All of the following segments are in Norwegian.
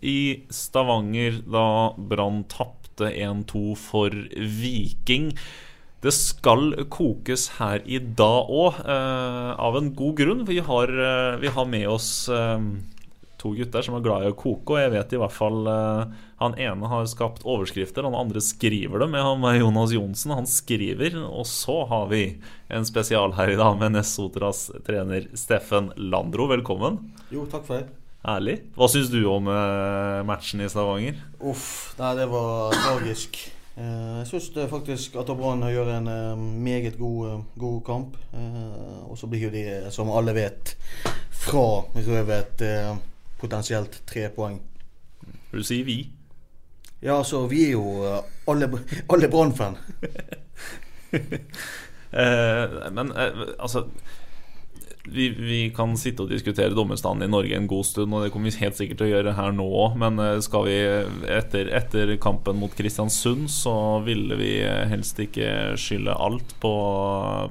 i Stavanger da Brann tapte 1-2 for Viking. Det skal kokes her i dag òg, eh, av en god grunn. Vi har, eh, vi har med oss eh, to gutter som er glad i å koke, og jeg vet i hvert fall eh, Han ene har skapt overskrifter, han andre skriver dem. Jeg har med Jonas Johnsen, han skriver. Og så har vi en spesial her i dag med Nessotras trener Steffen Landro. Velkommen. Jo, takk for det. Herlig. Hva syns du om eh, matchen i Stavanger? Uff, nei, det var tragisk. Eh, jeg syns faktisk at Brann gjør en eh, meget god, god kamp. Og så blir jo de, som alle vet, fra røvet eh, potensielt tre poeng. Du sier vi. Ja, altså, vi er jo alle, alle Brann-fan. Men altså vi, vi kan sitte og diskutere dommerstanden i Norge en god stund, og det kommer vi helt sikkert til å gjøre her nå òg. Men eh, skal vi etter, etter kampen mot Kristiansund, så ville vi helst ikke skylde alt på,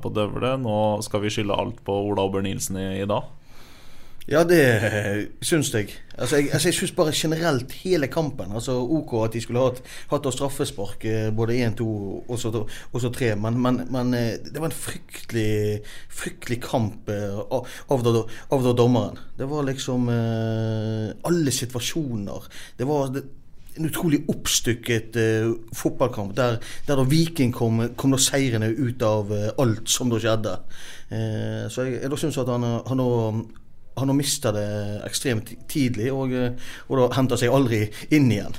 på Døvle. Nå skal vi skylde alt på Ola Ober Nilsen i, i dag. Ja, det syns jeg. Altså, jeg, altså, jeg syns bare generelt hele kampen. Altså, OK at de skulle hatt, hatt straffespark eh, både 1-2 og så og så 3, men, men, men eh, det var en fryktelig fryktelig kamp eh, av, av, av dommeren. Det var liksom alle situasjoner. Det var det, en utrolig oppstykket eh, fotballkamp der, der da Viking kom, kom da seirende ut av eh, alt som da skjedde. Eh, så jeg, jeg syns at han, han nå han har mista det ekstremt tidlig, og, eh, og da henta seg aldri inn igjen.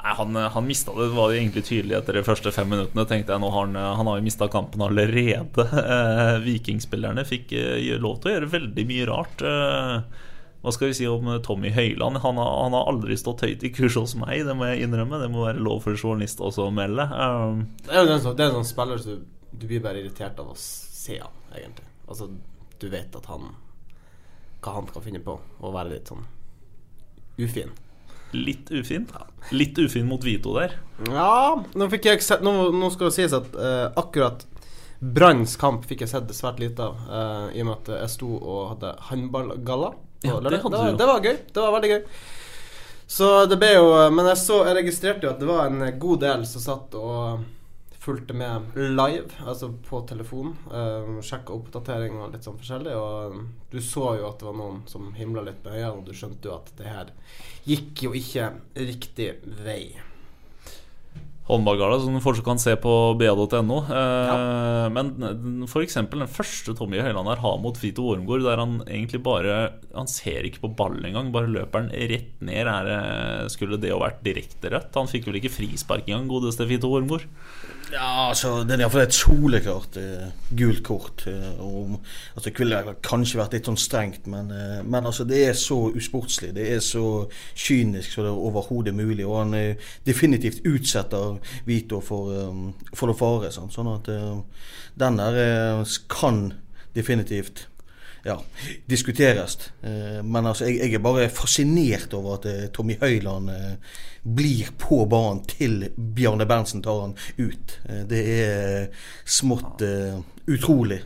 Nei, Han, han mista det, det var jo egentlig tydelig etter de første fem minuttene. tenkte jeg nå har Han, han har jo mista kampen allerede. Eh, Vikingspillerne fikk eh, lov til å gjøre veldig mye rart. Eh, hva skal vi si om eh, Tommy Høiland? Han har, han har aldri stått høyt i kurs hos meg, det må jeg innrømme. Det må være lov for en journalist også å melde. Eh, Det er jo en sånn, det er en sånn spiller som du, du blir bare irritert av å se han, egentlig. Altså, du vet at han Hva han kan finne på, å være litt sånn ufin. litt ufin. Litt ufin mot Vito der. Ja, nå fikk jeg sett Nå, nå skal det sies at eh, akkurat Branns kamp fikk jeg sett svært lite av, eh, i og med at jeg sto og hadde håndballgalla. Ja, det det, det var gøy. Det var veldig gøy. Så det ble jo Men jeg så Jeg registrerte jo at det var en god del som satt og fulgte med live, altså på telefon. Uh, Sjekka oppdatering og litt sånn forskjellig. Og du så jo at det var noen som himla litt med øynene, og du skjønte jo at det her gikk jo ikke riktig vei. Håndballgala som du fortsatt kan se på ba.no. Eh, Men f.eks. den første Tommy Høiland her har mot Fito Ormgård, der han egentlig bare Han ser ikke på ballen engang, bare løper han rett ned. Er, skulle det jo vært direkte rødt? Han fikk vel ikke frispark engang, godeste Fito Ormgård? Ja, altså, Det er iallfall et soleklart eh, gult kort. eh, og, altså, det kunne kanskje vært litt sånn strengt, men, eh, men altså, det er så usportslig. Det er så kynisk som det er overhodet mulig. Og han eh, definitivt utsetter Vito for, um, for noe fare. Sånn, Sånn at eh, den der eh, kan definitivt ja, diskuteres. Eh, men altså, jeg, jeg er bare fascinert over at eh, Tommy Høiland eh, blir på banen til Bjarne Berntsen tar han ut. Det er smått uh, utrolig.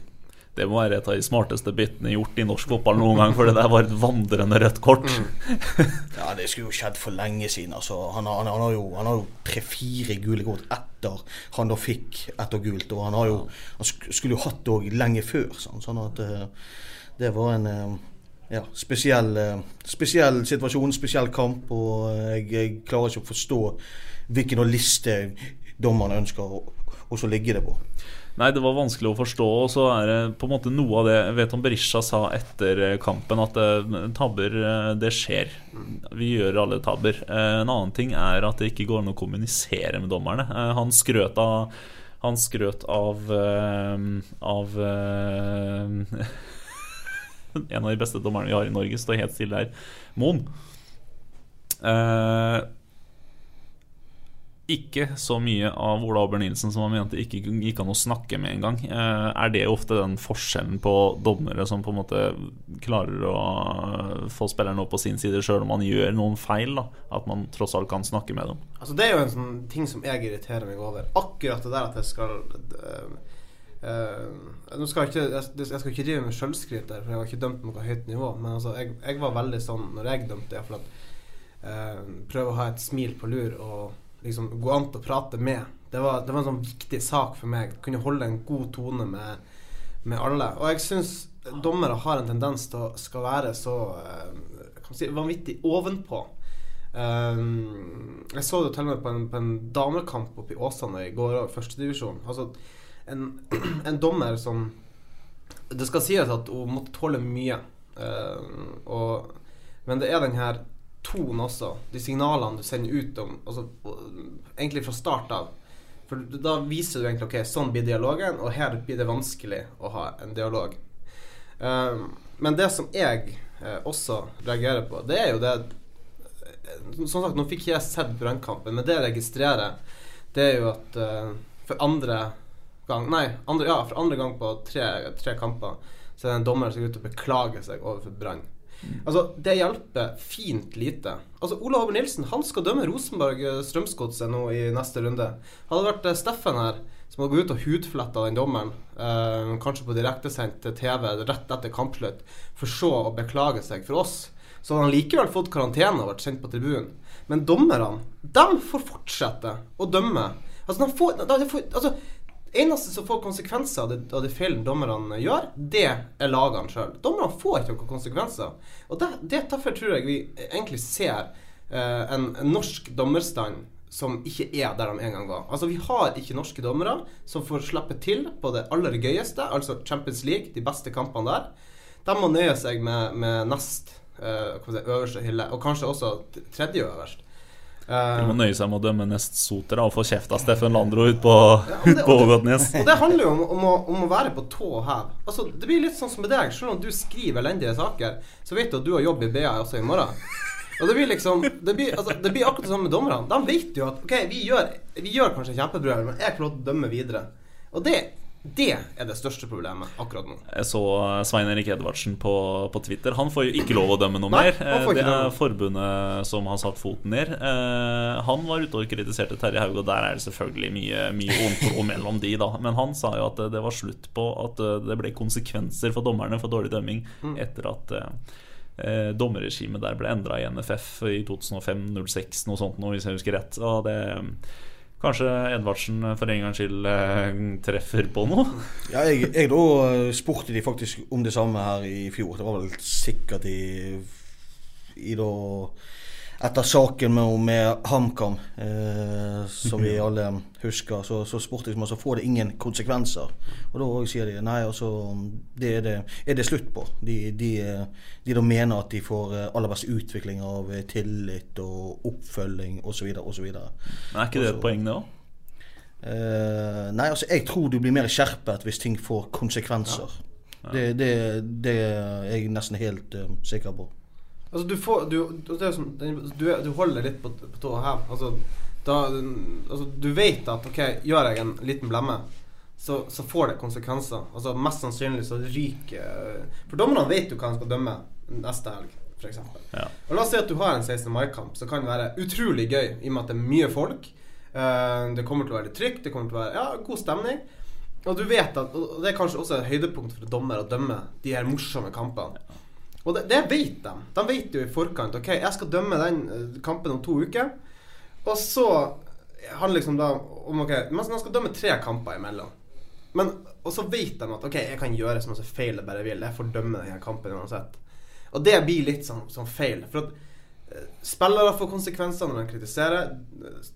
Det må være et av de smarteste byttene gjort i norsk fotball noen gang, for det der var et vandrende rødt kort. Ja, det skulle jo skjedd for lenge siden. Altså, han, han, han har jo, han har jo tre-fire gule kort etter han da fikk ett og gult. Og han, har jo, han skulle jo hatt det òg lenge før. Sånn, sånn at eh, det var en, eh, ja, spesiell, eh, spesiell situasjon, spesiell kamp, og jeg, jeg klarer ikke å forstå hvilken liste dommerne ønsker å, så ligge det på. Nei, det var vanskelig å forstå. Og så er det på en måte noe av det Jeg vet om Berisha sa etter eh, kampen at eh, tabber, eh, det skjer. Vi gjør alle tabber. Eh, En annen ting er at det ikke går an å kommunisere med dommerne. Eh, Han skrøt av Han skrøt av eh, Av eh, En av de beste dommerne vi har i Norge, står helt stille her. Moen. Eh, ikke så mye av Ola Auber Nilsen som han mente ikke gikk an å snakke med engang. Eh, er det ofte den forskjellen på dommere som på en måte klarer å få spillerne opp på sin side sjøl om man gjør noen feil? da At man tross alt kan snakke med dem? Altså Det er jo en sånn ting som jeg irriterer meg over. Akkurat det der at jeg skal Nå skal jeg, ikke, jeg, jeg skal ikke drive med sjølskryt der, for jeg har ikke dømt noe høyt nivå. Men altså, jeg, jeg var veldig sånn når jeg dømte, iallfall at uh, Prøve å ha et smil på lur og liksom gå an til å prate med. Det var, det var en sånn viktig sak for meg. Kunne holde en god tone med, med alle. Og jeg syns dommere har en tendens til å skal være så uh, si, vanvittig ovenpå. Um, jeg så det til og med på en, på en damekamp oppe i Åsane i går, i førstedivisjon. Altså, en, en dommer som Det skal sies at hun måtte tåle mye. Uh, og, men det er den her tonen også. De signalene du sender ut om altså, Egentlig fra start av. For da viser du egentlig ok, sånn blir dialogen, og her blir det vanskelig å ha en dialog. Uh, men det som jeg uh, også reagerer på, det er jo det Som sagt, nå fikk ikke jeg sett brannkampen, men det jeg registrerer, det er jo at for andre gang Nei, andre, ja, for andre gang på tre, tre kamper så er det en dommer som går ut og beklager seg overfor Brann. Altså, Det hjelper fint lite. Altså, Ola Håber Nilsen han skal dømme Rosenborg-Strømsgodset nå i neste runde. Hadde det vært eh, Steffen her som hadde gått ut og hudfletta den dommeren, eh, kanskje på direktesendt TV rett etter kampslutt, for så å beklage seg for oss, så hadde han likevel fått karantene og vært sendt på tribunen. Men dommerne, de får fortsette å dømme. Altså, de får, de får, altså eneste som får konsekvenser av det, av det feilen dommerne gjør, det er lagene sjøl. Dommerne får ikke noen konsekvenser. Og det, det, Derfor tror jeg vi egentlig ser eh, en, en norsk dommerstand som ikke er der de en gang var. Altså Vi har ikke norske dommere som får slippe til på det aller gøyeste, altså Champions League, de beste kampene der. De må nøye seg med, med nest eh, øverste hylle, og kanskje også tredje øverst. De må nøye seg med å dømme nest Soter og få kjeft av Steffen Landro ut på, Ja, og det- på Ågotnes. Og det handler jo om, om, å, om å være på tå og hev. Altså, det blir litt sånn som med deg. Selv om du skriver elendige saker, så vet du at du har jobb i BA også i morgen. Og det blir liksom Det blir, altså, det blir akkurat det samme med dommerne. De vet jo at OK, vi gjør, vi gjør kanskje kjempebra, men jeg får lov til å dømme videre. Og det, det er det største problemet akkurat nå. Jeg så Svein Erik Edvardsen på, på Twitter. Han får jo ikke lov å dømme noe Nei, mer. Eh, Det er forbundet som har satt foten ned. Eh, Han var ute og kritiserte Terje Haug, og der er det selvfølgelig mye, mye ordentlig mellom de, da. Men han sa jo at det var slutt på at eh, det ble konsekvenser for dommerne for dårlig dømming Mm. etter at eh, dommerregimet der ble endra i NFF i 2005-06, noe sånt, noe, hvis jeg husker rett. Og det Kanskje Edvardsen for en gangs skyld eh, treffer på noe? Ja, jeg, jeg da eh, spurte de faktisk om det samme her i fjor. Det var vel sikkert i, i da etter saken med, med HamKam, eh, som vi alle husker, så, så spurte jeg om altså, får det ingen konsekvenser. Og da sier de nei, altså det er det, er det slutt på. De, de, de da mener at de får eh, aller best utvikling av eh, tillit og oppfølging osv. osv. Men er ikke det et poeng, da? Eh, nei, altså jeg tror du blir mer skjerpet hvis ting får konsekvenser. Det, det, det er jeg nesten helt uh, sikker på. Altså, du får Du, er som, du, du holder litt på, på tå hev. Altså, da, altså, du vet at OK, gjør jeg en liten blemme, så, så får det konsekvenser. Altså, mest sannsynlig så ryker For dommerne vet jo hva de skal dømme neste helg, f.eks. Ja. Og La oss si at du har en 16. mai-kamp, så kan det være utrolig gøy i og med at det er mye folk. Eh, det kommer til å være litt trygt, det kommer til å være ja, god stemning. Og du vet at Og det er kanskje også et høydepunkt for dommer å dømme de her morsomme kampene. Og det, det vet de. De vet jo i forkant Ok, jeg skal dømme den eh, kampen om to uker. Og så handler liksom da om Ok, men de skal dømme tre kamper imellom. Men, og så vet de at ok, jeg kan gjøre så masse feil jeg bare vil. Jeg får dømme denne kampen uansett. Og det blir litt sånn, sånn feil. For at eh, spillere får konsekvenser når de kritiserer.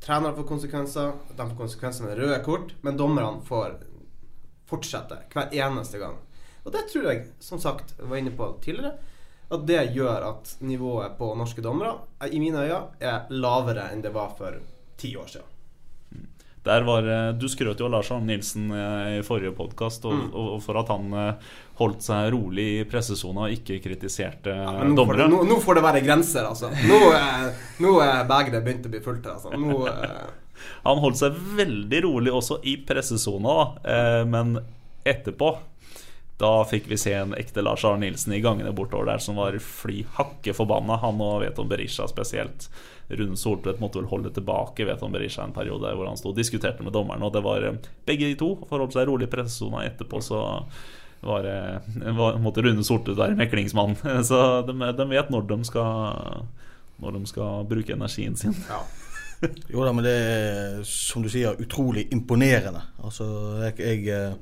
Trenere får konsekvenser. De får konsekvenser med røde kort. Men dommerne får fortsette hver eneste gang. Og det tror jeg, som sagt, var inne på tidligere, at det gjør at nivået på norske dommere, eh, i mine øyne, er lavere enn det var for ti år siden. Der var, eh, du skrøt jo av Lars Arne Nilsen eh, i forrige podkast og, Mm. og, og for at han holdt seg rolig i pressesona og ikke kritiserte Ja, nå dommere. får det, nå, nå får det være grenser, altså. Nå, nå er begeret begynt å bli fullt her, altså. Nå, Han holdt seg veldig rolig også i pressesona. Men etterpå da fikk vi se en ekte Lars Arne Nilsen i gangene bortover der som var fly hakke forbanna. Han og Veton Berisha spesielt. Rune Soltvedt måtte vel holde tilbake Veton Berisha en periode hvor han sto og diskuterte med dommerne. Og det var eh, begge de to forholdt seg rolig i pressesona. Etterpå så var, det- var, måtte Rune Soltvedt være meklingsmann. Så de, de vet når de skal Når de skal bruke energien sin. ja. Jo da, men det er som du sier, utrolig imponerende. Altså, jeg, jeg, eh,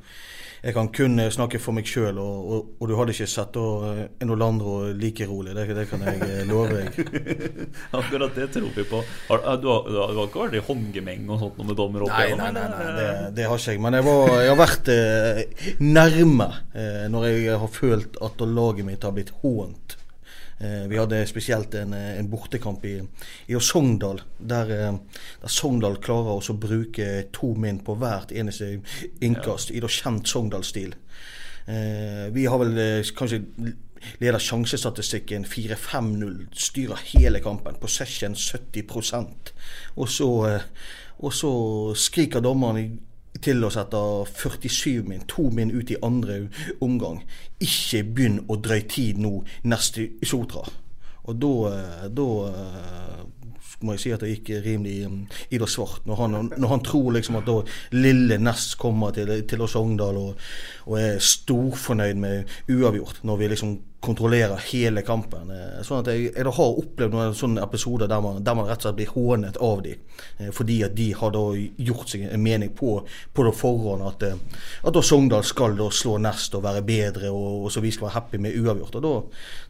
jeg kan kun snakke for meg sjøl, og, og, og, du hadde ikke sett eh, en Olandro like rolig. Det, det kan jeg eh, love deg. Akkurat det tror vi på. Har, du, har, du har ikke vært i håndgemeng og sånt med dommer opp Nei, igjennom, nei, nei, nei det, det har ikke jeg. Men jeg, var, jeg har vært eh, nærme eh, når jeg har følt at laget mitt har blitt hånt. Eh, vi hadde spesielt en, eh, en bortekamp i, i Sogndal, der, eh, der Sogndal klarer å bruke to min på hvert eneste innkast i da kjent Sogndal-stil. Vi har vel kanskje leder sjansestatistikken 4-5-0, styrer hele kampen. Possession 70% Og så, og så skriker dommeren til oss etter 47 min, to min ut i andre omgang. Ikke begynn å drøye tid nå neste Sotra. Og da, eh, da eh, må jeg si at det gikk rimelig um, i det svart. Når han, når han tror liksom at da lille Nest kommer til, til oss Sogndal og, og er storfornøyd med uavgjort, når vi liksom kontrollerer hele kampen. Eh, Sånn at jeg, jeg har opplevd noen sånne episoder der man, der man rett og slett blir hånet av de, eh, fordi at de har da gjort seg en mening på, på det forhånd at, eh, at da Sogndal skal slå Nest og være bedre, og, og så vi skal være happy med uavgjort. Og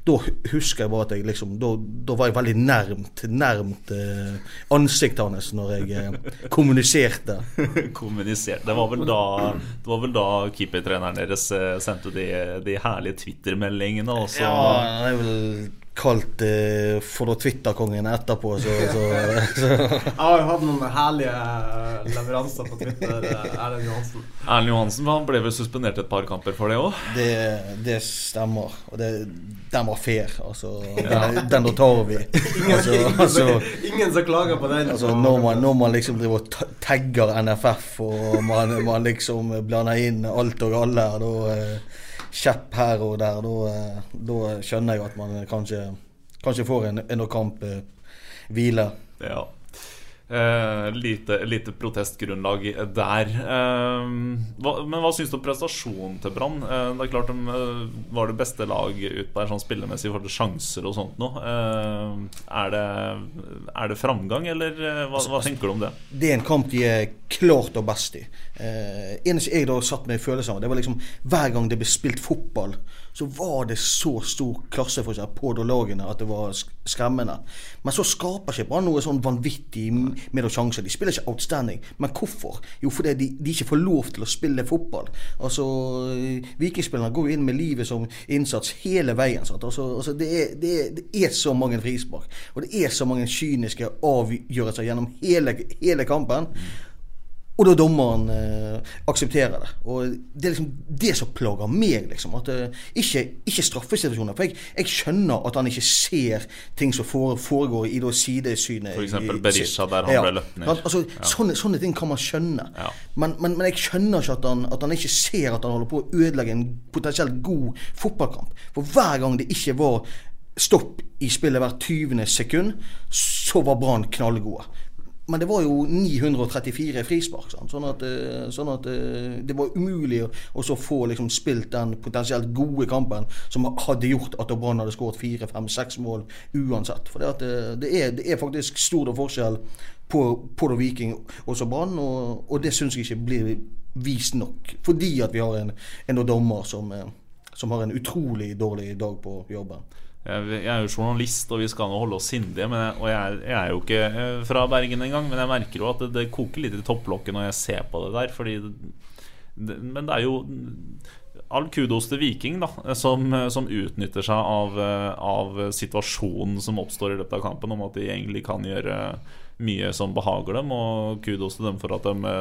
da, husker jeg bare at jeg liksom Da, da var jeg veldig nærmt, nærmt eh, ansiktet hans når jeg eh, kommuniserte. kommuniserte. Det var vel da, det var vel da keepertreneren deres sendte de, de herlige Twitter-meldingene. og så- Ja, det er vel kalt eh, for Twitter-kongen etterpå, så, så, så Jeg har jo hatt noen herlige eh, leveranser på Twitter, eh, Erlend Johansen. Erlend Johansen han ble vel suspendert et par kamper for det òg. det, det stemmer. Og det, den var fair, altså. Den, den da tar vi. Altså, ingen, altså, ingen som klager på den. altså når, man, når man liksom driver og tagger NFF, og man, man liksom blander inn alt og alle, da eh, kjepp her og der, eh, da skjønner jeg at man kanskje, kanskje får en, en kamp eh, hvile. Ja. Eh, lite, lite protestgrunnlag der. Eh, hva, men hva syns du om prestasjonen til Brann? Eh, det er klart de eh, var det beste lag ut der sånn spillemessig i forhold til sjanser og sånt nå. Eh, er, det, er det framgang, eller hva, hva tenker du om det? det er en kamp de er klart og best i. Eh, eneste jeg da satt med følelser av, det var liksom hver gang det ble spilt fotball, så var det så stor klasseforskjell på lagene at det var skremmende. Men så skaper ikke Brann noe sånn vanvittig med noen sjanser. De spiller ikke outstanding. Men hvorfor? Jo, fordi de, de ikke får lov til å spille fotball. Altså, eh, Vikingspillerne går jo inn med livet som innsats hele veien. Altså, altså det, er, det, er, det er så mange frispark, og det er så mange kyniske avgjørelser gjennom hele, hele kampen. Og da dommeren eh, aksepterer det. Og det er liksom det som plager meg. liksom, at eh, Ikke, ikke straffesituasjoner. For jeg, jeg skjønner at han ikke ser ting som foregår i sidesynet. F.eks. Berisha, der han ble løpt ned. Altså, ja. sånne, sånne ting kan man skjønne. Ja. Men, men, men jeg skjønner ikke at han, at han ikke ser at han holder på å ødelegge en potensielt god fotballkamp. For hver gang det ikke var stopp i spillet hvert 20. sekund, så var Brann knallgode. Men det var jo 934 frispark. Sånn at, eh, sånn at eh, det var umulig å få liksom spilt den potensielt gode kampen som hadde gjort at Brann hadde skåret fire, fem, seks mål uansett. For det, eh, det, er, det er faktisk stor forskjell på, på det Viking og så Brann, og, og det syns jeg ikke blir vist nok. Fordi at vi har en, en dommer som, som har en utrolig dårlig dag på jobben. Jeg, er jo journalist, og vi skal nå holde oss sindige. Jeg, og jeg, er- jeg er jo ikke eh, fra Bergen engang, men jeg merker jo at det, det koker litt i topplokket når jeg ser på det der. Fordi det, det, Men det er jo all kudos til Viking, da, som, som utnytter seg av, eh, av situasjonen som oppstår i løpet av kampen, om at de egentlig kan gjøre mye som behager dem. Og kudos til dem for at de,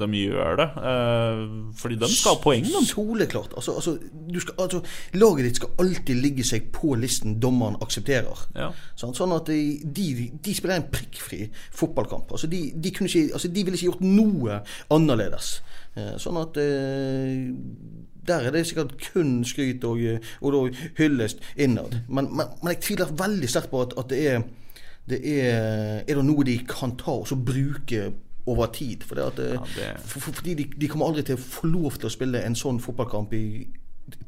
de gjør det. Eh, Fordi de skal ha poeng, de. Soleklart. Altså, altså, du skal, altså, laget ditt skal alltid ligge seg på listen dommeren aksepterer. Ja. Sånn, Sånn at de, de, de spiller en prikkfri fotballkamp. Altså, de, de, kunne ikke, altså, de ville ikke gjort noe annerledes. Eh, Sånn at eh, der er det sikkert kun skryt og, eh, og hyllest innad. Men, men, men jeg tviler veldig sterkt på at, at det er det er, er det noe de kan ta og så bruke over tid. For det at, eh, Ja, det- for, for, fordi de, de kommer aldri til å få lov til å spille en sånn fotballkamp i,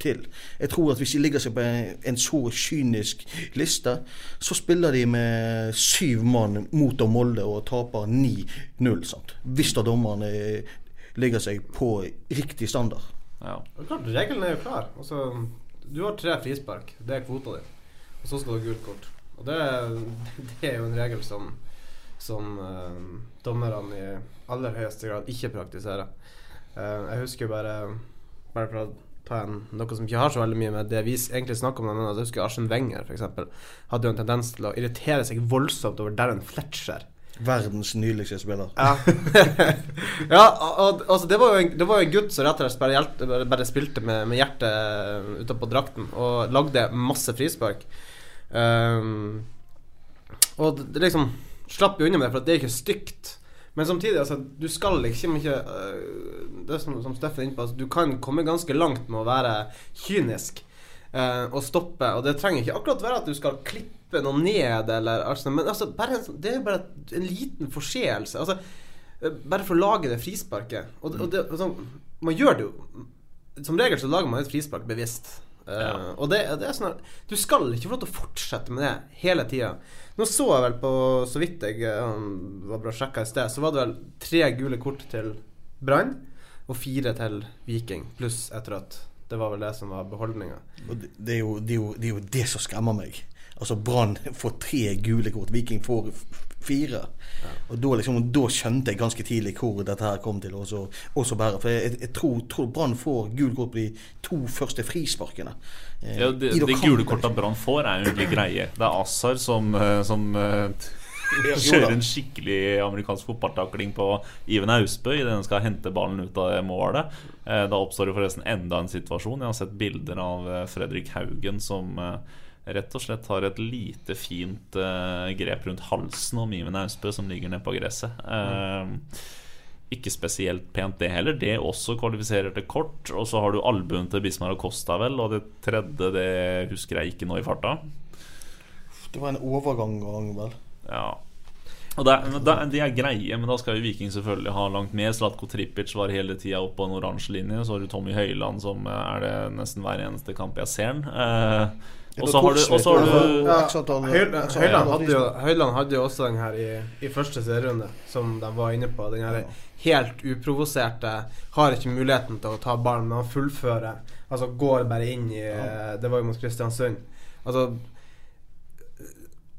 til. Jeg tror at hvis de ligger seg på en, en så kynisk liste, så spiller de med syv mann mot og Molde og taper 9-0. Hvis da dommerne ligger seg på riktig standard. Ja. Det klart, Regelen er jo klar. Altså, du har tre frispark. Det er kvota di. Og så skal du ha gult kort. Og det, det er jo en regel som, som uh, dommerne i aller høyeste grad ikke praktiserer. Uh, jeg husker bare Bare for å ta en, noe som ikke har så veldig mye med det vi egentlig snakker om, men altså, jeg husker Arsen Wenger f.eks. hadde jo en tendens til å irritere seg voldsomt over Darren Fletcher. Verdens nydeligste spiller. Ja, ja og, altså det var jo en, var en gutt som rett og slett bare, bare, bare spilte med, med hjertet utapå drakten og lagde masse frispark. Um, og det, liksom slapp jo unna med det, for det er ikke stygt. Men samtidig, altså, du skal liksom ikke uh, Det er som, som Steffen er inne på, altså, du kan komme ganske langt med å være kynisk uh, og stoppe. Og det trenger ikke akkurat være at du skal klippe noe ned, eller altså, Men altså, bare sånn- det er jo bare en liten forseelse. Altså, øh, bare for å lage det frisparket. Og, og det, altså, man gjør det jo Som regel så lager man et frispark bevisst. Eh, Ja. og det, det er sånn at Du skal ikke få lov til å fortsette med det hele tida. Nå så jeg vel på Så vidt jeg um, var bra sjekka i sted, så var det vel tre gule kort til Brann og fire til Viking, pluss et rødt. Det var vel det som var beholdninga. Det, det, er jo, det, er jo, det er jo det som skremmer meg. Altså Brann får tre gule kort, Viking får f- Ja. Og da, liksom, da skjønte jeg ganske tidlig hvor dette her kom til å også, også bære. For jeg, jeg tror, tror Brann får gult kort på de to første frisparkene. Eh, Ja, de, de gule korta Brann får, er jo egentlig greie. Det er Assar som, eh, som eh, kjører en skikkelig amerikansk fotballtakling på Iven Austbø idet han skal hente ballen ut av målet. Eh, Da oppstår det forresten enda en situasjon. Jeg har sett bilder av Fredrik Haugen som rett og slett har et lite, fint uh, grep rundt halsen om Iven Austbø som ligger nede på gresset. Uh, ikke spesielt pent, det heller. Det også kvalifiserer til kort. Og så har du albuen til Bismar Acosta, vel. Og det tredje, det husker jeg ikke nå i farta. Det var en overgang, vel. Ja. Og det, er- det, er- greie, men da skal jo Viking selvfølgelig ha langt med. Slatko Trippic var hele tida oppe på en oransje linje. Så har du Tommy Høiland, som eh, er det nesten hver eneste kamp jeg ser han. Eh, og så har du, og så har du Ja, Høyland, hadde jo. Høyland hadde jo også den her i, i første serierunde, som de var inne på. Den her helt uprovoserte, har ikke muligheten til å ta ballen, men han fullfører. Altså går bare inn i Det var jo mot Kristiansund. Altså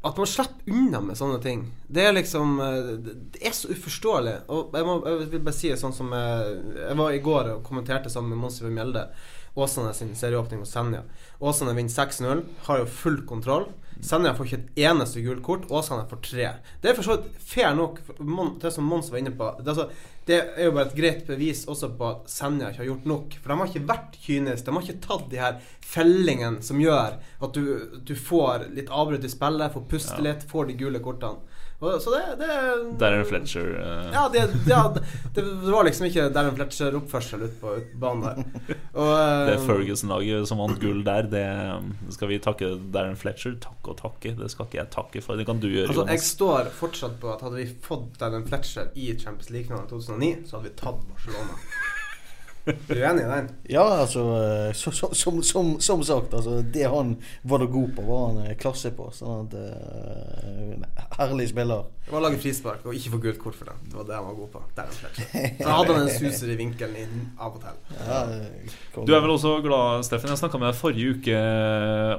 At man slipper unna med sånne ting, det er liksom eh, Det er så uforståelig. Og jeg, må, jeg vil bare si det sånn som jeg, Jeg var i går og kommenterte sammen med Mons Mjelde. Åsane sin serieåpning mot Senja. Åsane vinner 6-0, har jo full kontroll. Senja får ikke et eneste gult kort. Åsane får tre. Det er for så vidt fair nok, det som Mons var inne på. Det, er altså, det er jo bare et greit bevis også på at Senja ikke har gjort nok. For de har ikke vært kyniske. De har ikke tatt de her fellingene som gjør at du, du får litt avbrudd i spillet, får puste litt, får de gule kortene. Så det, det Darren Fletcher. uh. ja, det, det, det var liksom ikke Darren Fletcher-oppførsel ute på ut banen der. Og, uh, Det Ferguson-laget som vant gull der, det skal vi takke Darren Fletcher. Takke og takke. Det skal ikke jeg takke for. Det kan du gjøre, Altså, jeg står fortsatt på at hadde vi fått Darren Fletcher i Champions League-finalen 2009, så hadde vi tatt Barcelona. Du er enig i den? Ja, altså eh, så, så, som, som, som sagt, altså, det han var da god på, var han eh, klasse på. Sånn at eh, Herlig spiller. Det var å lage frispark og ikke få gult kort for det. Det var det han var god på. Der han. Så hadde han en suser i vinkelen inn av og til. Ja, eh. Du er vel også glad, Steffen. Jeg snakka med deg forrige uke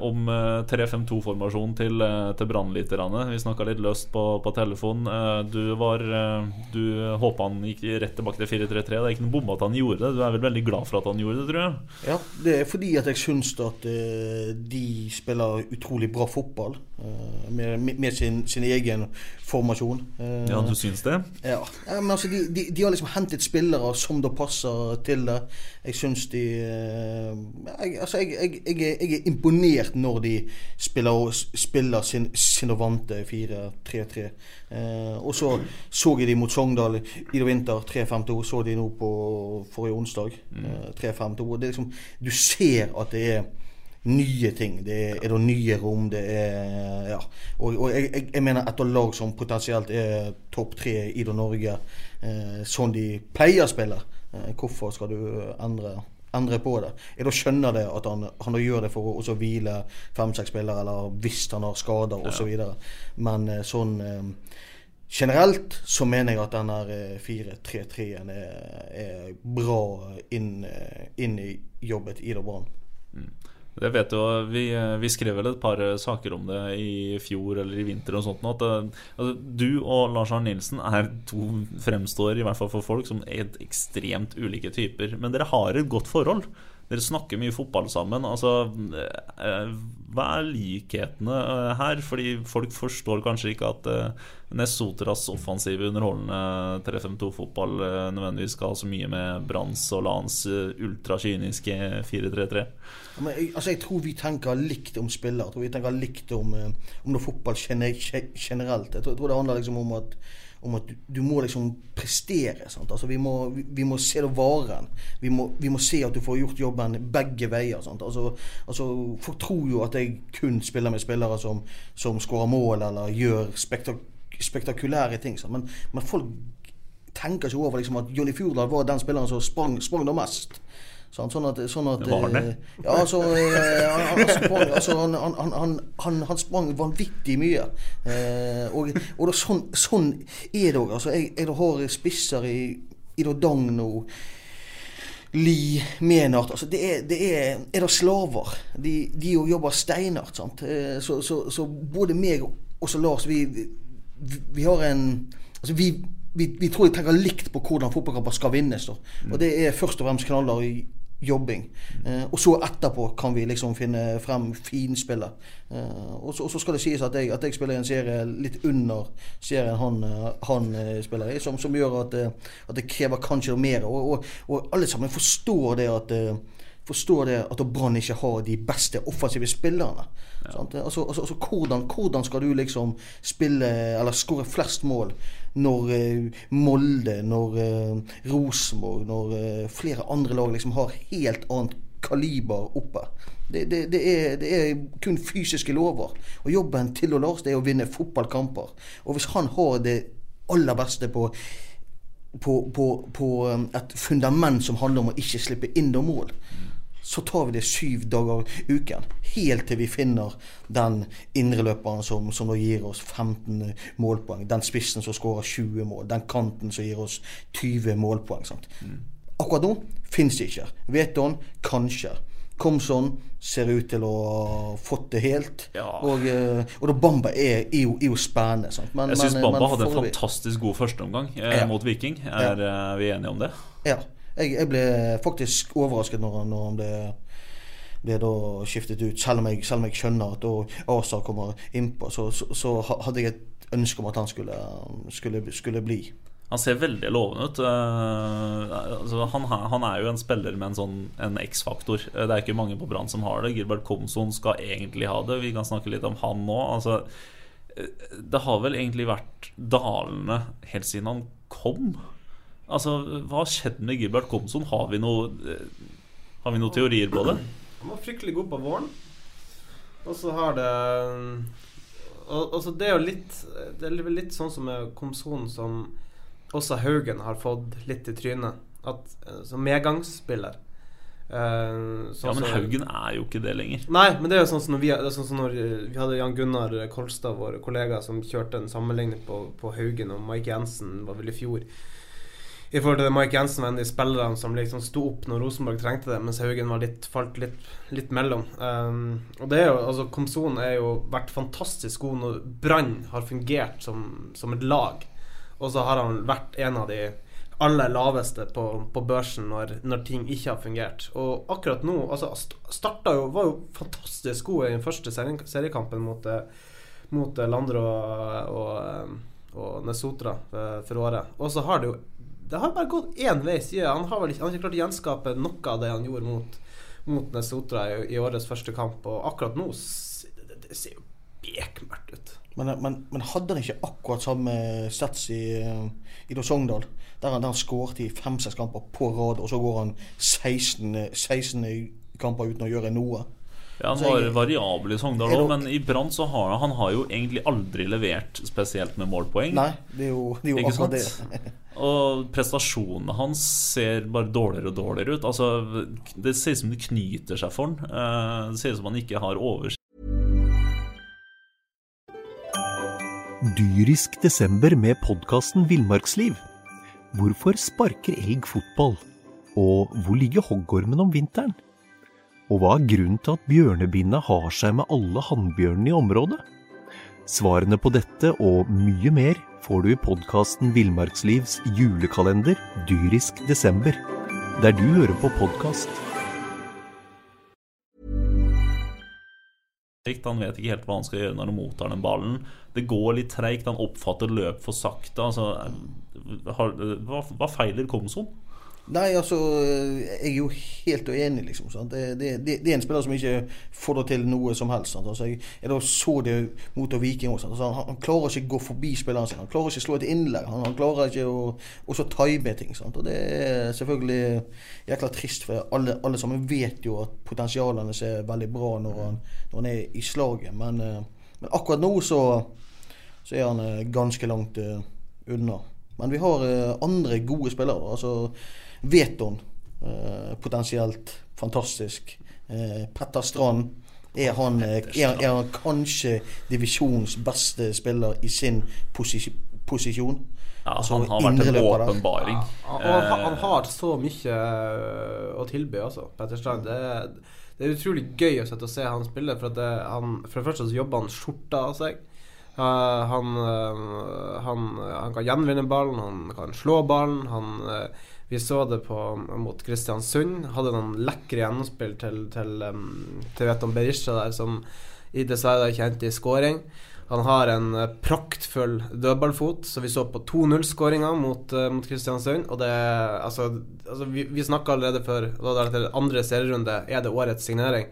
om eh, 3-5-2-formasjon til, eh, til brannliterne. Vi snakka litt løst på, på telefon. Eh, Du var eh, Du håpa han gikk rett tilbake til 4-3-3. Det er ikke noen bombe at han gjorde det. Du er vel veldig glad for at han gjorde det, tror jeg? Ja, det er fordi at jeg syns at eh, de spiller utrolig bra fotball. eh, med, med- med sin, sin egen formasjon. Eh, Ja, du syns det? Ja, men altså de, de, de har liksom hentet spillere som da passer til det. Jeg syns de eh, jeg, Altså, jeg, jeg, jeg, er, er imponert når de spiller, spiller sin, sin vante 4-3-3. Eh, og så så jeg de mot Sogndal i det vinter 3-5-2. Så de nå på forrige onsdag. Eh, 3-5-2. Og det er liksom Du ser at det er nye ting. Det er, er det nye rom. Det er Ja. Og, og jeg, jeg, mener etter lag som potensielt er topp tre i det Norge, eh, sånn de pleier å spille, eh, hvorfor skal du endre, endre på det? Jeg da skjønner det at han, han gjør det for å hvile fem-seks spillere, eller hvis han har skader osv. videre Men eh, sånn eh, Generelt så mener jeg at den der eh, 4-3-3-en er, er bra inn, inn i jobbet i det Brann. Det vet jo, vi, vi skrev vel et par saker om det i fjor eller i vinter og sånt At eh, altså, du og Lars Arne Nilsen er to fremstår, i hvert fall for folk, som er ekstremt ulike typer. Men dere har et godt forhold. Dere snakker mye fotball sammen. Altså, eh, hva er likhetene eh, her? Fordi folk forstår kanskje ikke at Nessoteras offensive, underholdende 3-5-2-fotball eh, nødvendigvis skal ha så mye med Branns og Lans eh, ultrakyniske 4-3-3. Ja, altså jeg tror vi tenker likt om spillere. Jeg tror vi tenker likt om, eh, om det fotball generelt. Jeg tror, jeg tror det handler liksom om at, om at du, må liksom prestere. Altså vi, må, vi, vi må se det varen. Vi må, vi må se at du får gjort jobben begge veier. Altså, altså, folk tror jo at jeg kun spiller med spillere som, som skårer mål eller gjør spektak spektakulære ting. Men, men folk tenker ikke over liksom, at Jonny Fjordal var den spilleren som sprang, sprang det mest. Sånn, Sånn at, sånn at Var han det? eh, Ja, altså, eh, han, han, sprang, altså han, han, han, han, han sprang vanvittig mye. Eh, og og da, sånn, sånn er det òg. Altså, jeg, jeg har spisser i, i da Dagno Li, Menart altså det er, det er, er det slaver. De, de jo jobber steinhardt. Eh, Så, så, så både meg og så Lars, vi, vi, har en altså vi, vi, vi tror jeg tenker likt på hvordan fotballkamper skal vinnes. Da. Og det er først og fremst knaller i jobbing. Eh, og så etterpå kan vi liksom finne frem finspillet. Eh, og, så, og så skal det sies at jeg, at jeg spiller i en serie litt under serien han, eh, han eh, spiller i, som, som gjør at, eh, at det krever kanskje mer. Og, og, og alle sammen forstår det at forstår det at Brann ikke har de beste offensive spillerne. Sant? Altså, altså, altså hvordan, hvordan skal du liksom spille eller skåre flest mål når eh, Molde, når eh, Rosenborg, når eh, flere andre lag liksom har helt annet kaliber oppe? Det, det, det, er, det er kun fysiske lover. Og jobben til og Lars det er å vinne fotballkamper. Og hvis han har det aller beste på på, på, på um, et fundament som handler om å ikke slippe inn noen mål, så tar vi det syv dager uken. Helt til vi finner den indreløperen som, som gir oss 15 målpoeng. Den spissen som skårer 20 mål. Den kanten som gir oss 20 målpoeng. Sant? Akkurat nå fins det ikke. Veton kanskje. Komson ser ut til å ha fått det helt. Ja. Og, eh, og da Bamba er, er, jo, er jo spennende. Men, Jeg syns Bamba men hadde en fantastisk god førsteomgang eh, Ja. mot Viking. Er ja. vi enige om det? Ja. Jeg, jeg ble faktisk overrasket når, når han ble, ble da skiftet ut. Selv om jeg, selv om jeg skjønner at Asa kommer innpå, så, så, så hadde jeg et ønske om at han skulle, skulle, skulle bli. Han ser veldig lovende ut. Eh, altså, han, er jo en spiller med en sånn X-faktor. Eh, Det er ikke mange på Brann som har det. Gilbert Komson skal egentlig ha det. Vi kan snakke litt om han nå. Altså, eh, det har vel egentlig vært dalende helt siden han kom. Altså, Hva har skjedd med Gilbert Komson? Har vi noe eh, Har vi noen teorier på det? Han var fryktelig god på våren. Og så har det og, og så Det er jo litt Det er litt sånn som med Komson, som også Haugen har fått litt i trynet. At, eh, som medgangsspiller. Uh, sånn Ja, men Haugen er jo ikke det lenger. Nei, men det er jo sånn som når vi, sånn som når eh, vi hadde Jan Gunnar Kolstad, vår kollega, som kjørte en sammenligning på, på Haugen og Mike Jensen, var vel i fjor. I forhold til det Mike Jensen var en av de spillerne som liksom sto opp når Rosenborg trengte det, mens Haugen litt, falt litt, litt mellom. Um, og det er jo, altså Komson er jo vært fantastisk god når Brann har fungert som, som et lag. Og så har han vært en av de aller laveste på, på børsen når, når ting ikke har fungert. Og akkurat nå altså st- starta jo, var jo fantastisk god i den første seriekampen mot, eh, mot Landro og, og, eh, og Nesotra eh, for året. Og så har det jo Det har bare gått én vei siden. Han har vel ikke, han har ikke klart å gjenskape noe av det han gjorde mot, mot Nesotra i, i årets første kamp. Og akkurat nå det, det ser jo bekmørkt ut. Men, men, men hadde han ikke akkurat samme sats i, eh, i da Sogndal? Der han, der han skåret i fem-seks kamper på rad, og så går han 16, eh, 16 kamper uten å gjøre noe. Ja, Han var variabel i Sogndal òg, men i Brann så har han har jo egentlig aldri levert spesielt med målpoeng. Nei, det er jo, det er jo Ikke akkurat sant? det. Og prestasjonene hans ser bare dårligere og dårligere ut. Altså, Det ser ut som det knyter seg for han. Eh, Det ser ut som han ikke har oversikt. Dyrisk desember med podkasten Villmarksliv. Hvorfor sparker elg fotball? Og hvor ligger hoggormen om vinteren? Og hva er grunnen til at bjørnebinna har seg med alle hannbjørnene i området? Svarene på dette og mye mer får du i podkasten Villmarkslivs julekalender Dyrisk desember, der du hører på podkast. Han vet ikke helt hva han skal gjøre når han mottar den ballen. Det går litt treigt, han oppfatter løp for sakte. Altså, hva, hva feiler Komson? Nei, altså Jeg er jo helt uenig, liksom. Det, det, det, er en spiller som ikke får det til noe som helst. Altså, jeg, jeg så det mot Viking også. Altså, han, han klarer ikke å gå forbi spilleren sin. Han klarer ikke å slå et innlegg. Han, han klarer ikke å også time ting. Sant? Og det er selvfølgelig jækla trist, for alle, alle sammen vet jo at Potensialene ser er veldig bra når han, når han er i slaget. Men, eh, men akkurat nå så, så er han eh, ganske langt eh, unna. Men vi har eh, andre gode spillere. Altså Veton, eh, potensielt fantastisk. Eh, Petter Strand. Er han, eh, er, er han kanskje divisjons beste spiller i sin posi posisjon? Ja, Altså, han har vært en åpenbaring. Og han, han har så mye å tilby, altså, Petter Strand. Det, er- det er utrolig gøy å se han spille. For, at det, han, for det første så jobber han skjorta av seg. Uh, han, uh, han, han kan gjenvinne ballen, han kan slå ballen. Han, uh, vi så det på, mot Kristiansund. Hadde noen lekre gjennomspill til, til, til Veton Berisha der, som i dessverre ikke endte i skåring. Han har en eh, praktfull dødballfot, så vi så på 2-0-skåringa mot, uh, mot Kristiansund. Og det Altså, altså vi, vi snakka allerede før Da det er andre serierunde. Er det årets signering?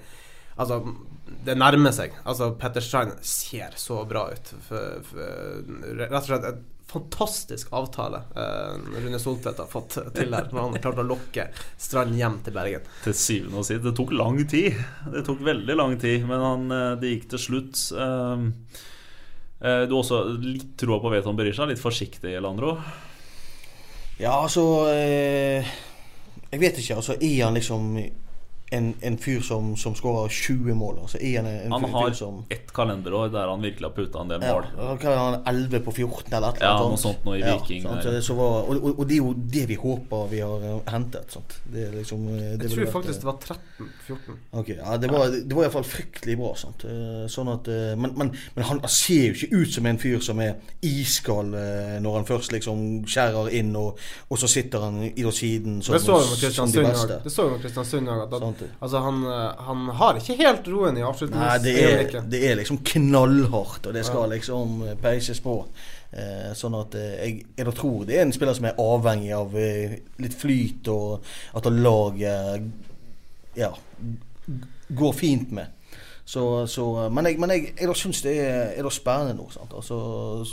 Altså, det nærmer seg. Altså, Petter Strand ser så bra ut. For, for, rett og slett fantastisk avtale eh, Rune Soltvedt har fått til her. Når han har klart å lokke Strand hjem til Bergen. Til syvende og sist. Det tok lang tid. Det tok veldig lang tid, men han, eh, det gikk til slutt. Um, eh, Du har også litt troa på Veton Berisha, litt forsiktig, Landro. Ja, altså eh, Jeg vet ikke. altså Er han liksom en, en fyr som, som skårer 20 mål? Altså en, en, Han fyr, har fyr som ett kalenderår der han virkelig har putta en del ja, mål. Hva er han 11 på 14 eller et Ja, noe sånt nå i Viking sant, så var, og, og, og det er jo det vi håper vi har eh, hentet. Sant? Det er liksom eh, det Jeg tror vært, faktisk eh, det var 13-14. Okay, ja, Det var, det var iallfall fryktelig bra. Sant? Eh, Sånn at, men men, men han ser jo ikke ut som en fyr som er iskald når han først liksom skjærer inn, og, og så sitter han i siden som, Det så vi med Kristiansund òg. Altså, han, eh, han har ikke helt roen i Nei, det det er liksom knallhardt, og det skal liksom eh, peises på. Eh, sånn at eh, jeg, jeg tror det er en spiller som er avhengig av eh, litt flyt, og at laget ja, går fint med. Så, så, men jeg, men jeg, jeg syns det er, er spennende nå. Altså,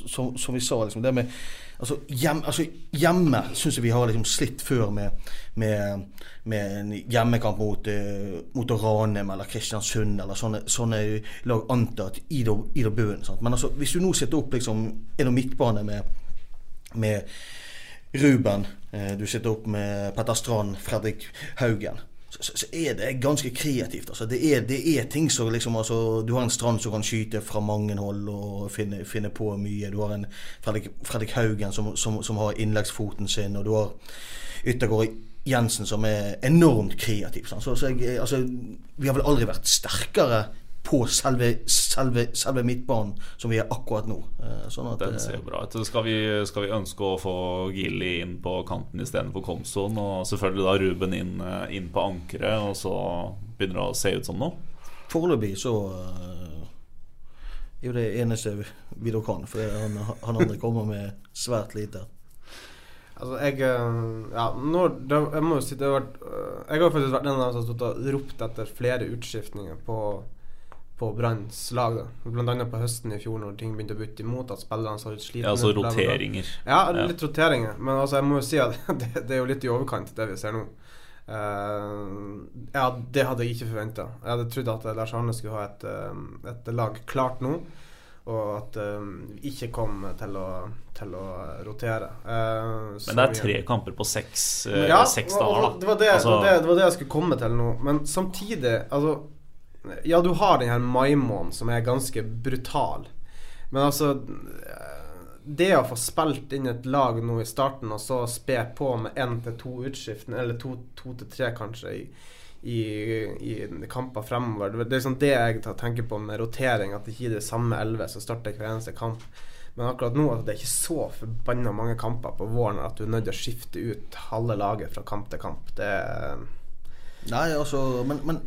som, som vi sa, liksom, det med altså, hjem, altså, Hjemme syns jeg vi har liksom slitt før med, med, med en hjemmekamp mot, uh, mot Ranheim eller Kristiansund eller sånne, sånne lag antatt i da i. Sant? Men altså, hvis du nå setter opp liksom, en midtbane med, med Ruben, eh, du setter opp med Petter Strand, Fredrik Haugen. Så, er det ganske kreativt. Altså. Det, er, det er ting som liksom altså, Du har en Strand som kan skyte fra mange hold og finne, finne på mye. Du har en Fredrik, Fredrik Haugen som, som, som har innleggsfoten sin, og du har Yttergård Jensen som er enormt kreativ. Så, så jeg, altså, vi har vel aldri vært sterkere på selve, selve, selve midtbanen som vi er akkurat nå. Eh, Sånn at, Den eh, ser bra ut. Skal vi, skal vi ønske å få Gilly inn på kanten istedenfor Komson, og selvfølgelig da Ruben inn, eh, inn på ankeret, og så begynner det å se ut som noe? Foreløpig så eh, er jo det eneste Vidar kan. For han, han andre kommer med svært lite. Altså, jeg eh, Ja, når det, Jeg må jo si det har vært eh, Jeg har faktisk vært en av dem som har stått og ropt etter flere utskiftninger på på Branns lag. da Blant annet på høsten i fjor, når ting begynte å butte imot. At spillerne så litt slitne Ja, altså ut, roteringer. Ja, litt roteringer. Men altså, jeg må jo si at det, det er jo litt i overkant, det vi ser nå. Uh, ja, det hadde jeg ikke forventa. Jeg hadde trodd at Lars Arne skulle ha et, eh, et lag klart nå. Og at vi vi ikke kom til å, til å rotere. Uh, Men det er tre kamper på seks, eh, ja, seks dager, da. Det var det, Altså, det, var det, det var det jeg skulle komme til nå. Men samtidig, altså Ja, du har den her maimånen som er ganske brutal. Men altså Det å få spilt inn et lag nå i starten, og så spe på med én til to utskiftninger, eller to, to til tre kanskje, i, i, i kamper fremover. Det er liksom det jeg tenker på med rotering, at det ikke er det samme elleve som starter hver eneste kamp. Men akkurat nå at det er ikke så forbanna mange kamper på våren at du er nødt til å skifte ut halve laget fra kamp til kamp. Det Nei, altså Men, men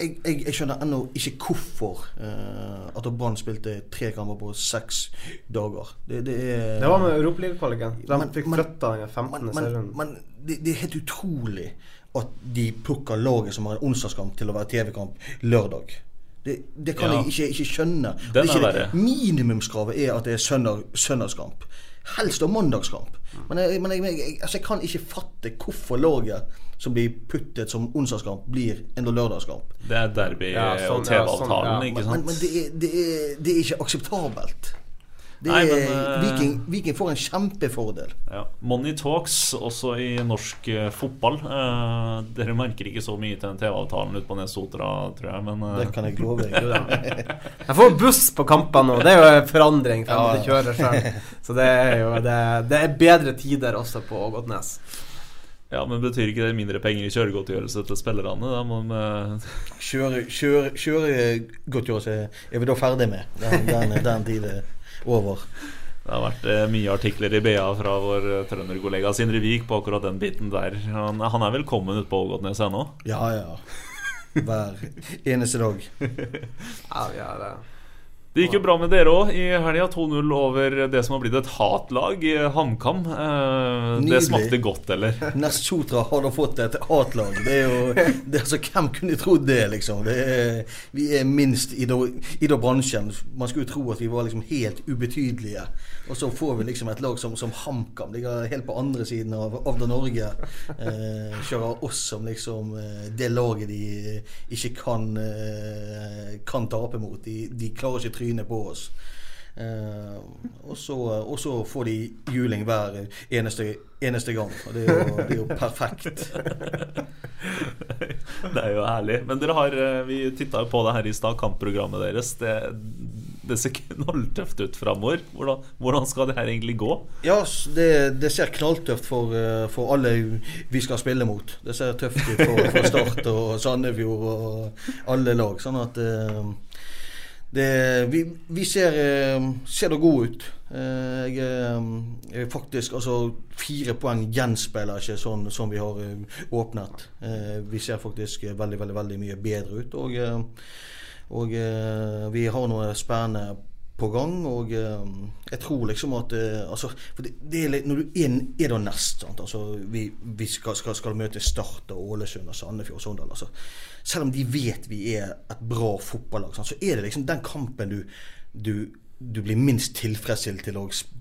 jeg, jeg, jeg skjønner ennå ikke hvorfor uh, at Brann spilte tre kamper på seks dager. Det, det er Det var med Europaligakvaliken. De Men- fikk flytta den 15. Men, men, serien. men det, det er helt utrolig at de plukker laget som har en onsdagskamp, til å være TV-kamp lørdag. Det, det kan Ja. jeg ikke, ikke skjønne. Den er ikke det- verre. Minimumskravet er at det er søndag, søndagskamp. Helst om mandagskamp. Men, jeg, men jeg, jeg, altså jeg kan ikke fatte hvorfor laget som blir puttet som onsdagskamp, blir en lørdagskamp. det er derby Ja, sånn, og TV-avtalen, ja, sånn, ja. ikke Men, sant? men det, er, det, er, det er ikke akseptabelt. Det Nei, er, men, uh, Viking, Viking får en kjempefordel. Ja. Money talks også i norsk uh, fotball. Uh, dere merker ikke så mye til den TV-avtalen ute på Nesotra, tror jeg, men Det kan jeg love deg. Jeg får buss på kampene nå. Det er jo en forandring fra Ja, jeg kjører sjøl. Så det er jo det, det er bedre tider også på Ågotnes. ja, men betyr ikke det mindre penger i kjøregodtgjørelse til spillerne? Da må de Kjøre, kjøre, kjøregodtgjørelse er vi da ferdig med. Den, den, den tid er over. Det har vært eh, mye artikler i BA fra vår eh, trønderkollega Sindre Vik på akkurat den biten der. Han, han er velkommen ute på Ågotnes ennå? Ja, ja. Hver eneste dag. Ja, vi har det. Det gikk jo bra med dere òg i helga. 2-0 over det som har blitt et hatlag i HamKam. Eh, det smakte godt, eller? Nest Sotra har da fått et hatlag. Det er jo det altså, Hvem kunne trodd det, liksom? Det er, vi er minst i da, i da bransjen. Man skulle jo tro at vi var liksom helt ubetydelige. Og så får vi liksom et lag som, som HamKam. Ligger helt på andre siden av, av det Norge. Eh, kjører oss som liksom eh, det laget de ikke kan, eh, kan tape mot. De, de klarer ikke trynet på oss. Eh, og, så, får de juling hver eneste, eneste gang. Og det er jo, det er jo perfekt. Det er jo herlig. Men dere har eh, Vi titta jo på det her i stad, kampprogrammet deres. Det, det ser knalltøft ut framover. Hvordan, hvordan skal det her egentlig gå? Ja, det, det ser knalltøft for, eh, for alle vi skal spille mot. Det ser tøft ut for, for Start og Sandefjord og alle lag. Sånn at eh, det, vi, vi ser, eh, ser det gode ut. Jeg er faktisk Altså, fire poeng gjenspeiler ikke sånn som vi har åpnet. Vi ser faktisk veldig, veldig, veldig mye bedre ut. Og, og eh, vi har noe spennende på gang, og eh, jeg tror liksom at eh, altså, for det, det er litt, Når du er, er da nest sant? Altså, Vi, vi skal, skal, skal møte Start og Ålesund og Sandefjord og Sogndal. Altså. Selv om de vet vi er et bra fotballag, sant? så er det liksom den kampen du, du, du blir minst tilfredsstilt til å sp-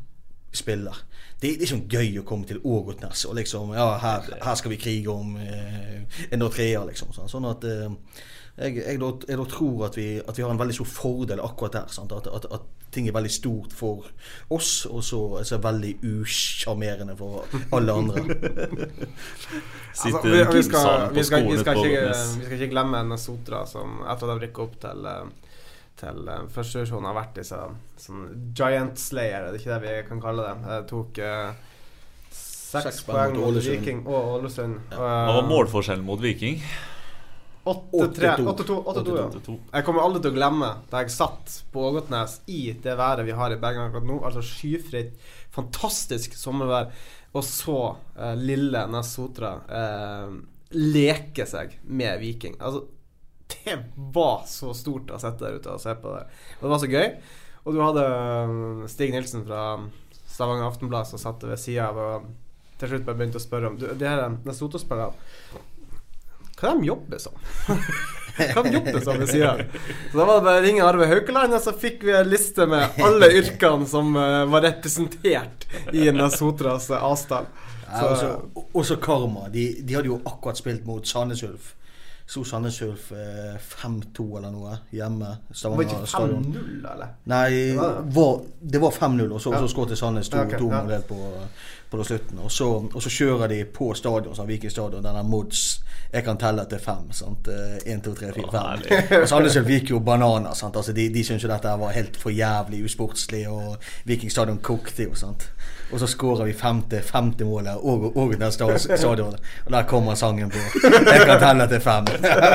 spille. Det er liksom gøy å komme til Ågotnes og liksom Ja, her, her skal vi krige om eh, en og treer, liksom. Sånn, sånn at eh, Jeg, jeg, da, jeg da tror at vi, at vi har en veldig stor fordel akkurat der. Sant? At, at, at ting er veldig stort for oss, og så det veldig usjarmerende for alle andre. Altså, vi, vi, skal, vi, skal, vi, skal ikke, vi skal ikke glemme Nesotra, som etter at de rykka opp til eh, til uh, første divisjon har vært disse sånn Giant Slayer, det er ikke det vi kan kalle det? Jeg tok uh, seks poeng mot Viking og Ålesund. Ja. Hva var målforskjellen mot Viking? 8-2. Jeg kommer aldri til å glemme da jeg satt på Ågotnes i det været vi har i Bergen akkurat nå. Altså skyfritt, fantastisk sommervær. Og så uh, lille Nessotra uh, leke seg med Viking. Altså, det var så stort å sitte der ute og se på det. Og det var så gøy. Og du hadde uh, Stig Nilsen fra Stavanger Aftenblad som satt ved sida av og til slutt bare begynte å spørre om du, de her Ness Sotra-spillerne hva de jobber som? Hva de jobber som ved sida Så da var det bare å ringe Arve Haukeland, og så fikk vi en liste med alle yrkene som uh, var representert i Nesotras uh, avstand. Ja, også Karma. De, de, hadde jo akkurat spilt mot Sandnes Ulf. Slo Sandnes Ulf eh, 5-2 eller noe hjemme. Stavanger, var ikke 5-0, eller? Nei, det var, 5-0, og så, ja. så skåret Sandnes 2 okay, ja. på, på slutten. Og så, og så, kjører de på stadion, sånn, Viking stadion, denne Mods jeg kan telle til fem. sant? Én, to, tre, fire, fem. Sandnes Ulf gikk jo bananer. sant? Altså, de de syntes jo dette var helt for jævlig usportslig, og Viking stadion kokte jo. sant? Og så skårer vi femte, femte målet og, og den stadionet. Og der kommer sangen på. Jeg kan telle til fem.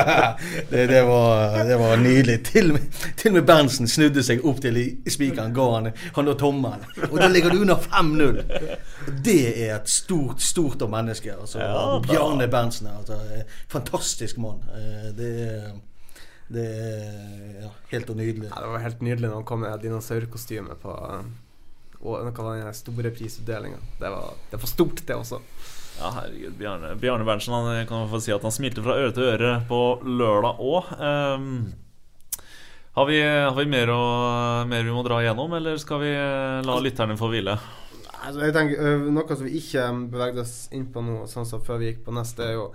det, det, var, det, var, nydelig. Til, og med Berntsen snudde seg opp til spikeren, ga han, han da tommelen. Og da ligger du under 5-0. Det er et stort, stort av mennesker. Altså, ja, Bjarne Berntsen. Altså, fantastisk mann. Eh, det er det er ja, helt nydelig. Ja, det var helt nydelig når han kom med dinosaurkostyme på og noe av den store prisutdelinga. Det, det, for stort, det også. Ja, herregud. Bjarne, Bjarne Berntsen han kan få si at han smilte fra øre til øre på lørdag òg. Um, ehm, har vi, har vi mer, å, mer, vi må dra igjennom, eller skal vi la lytterne få hvile? Altså, jeg tenker, Noe som vi ikke bevegde oss inn på nå, sånn som før vi gikk på neste, er jo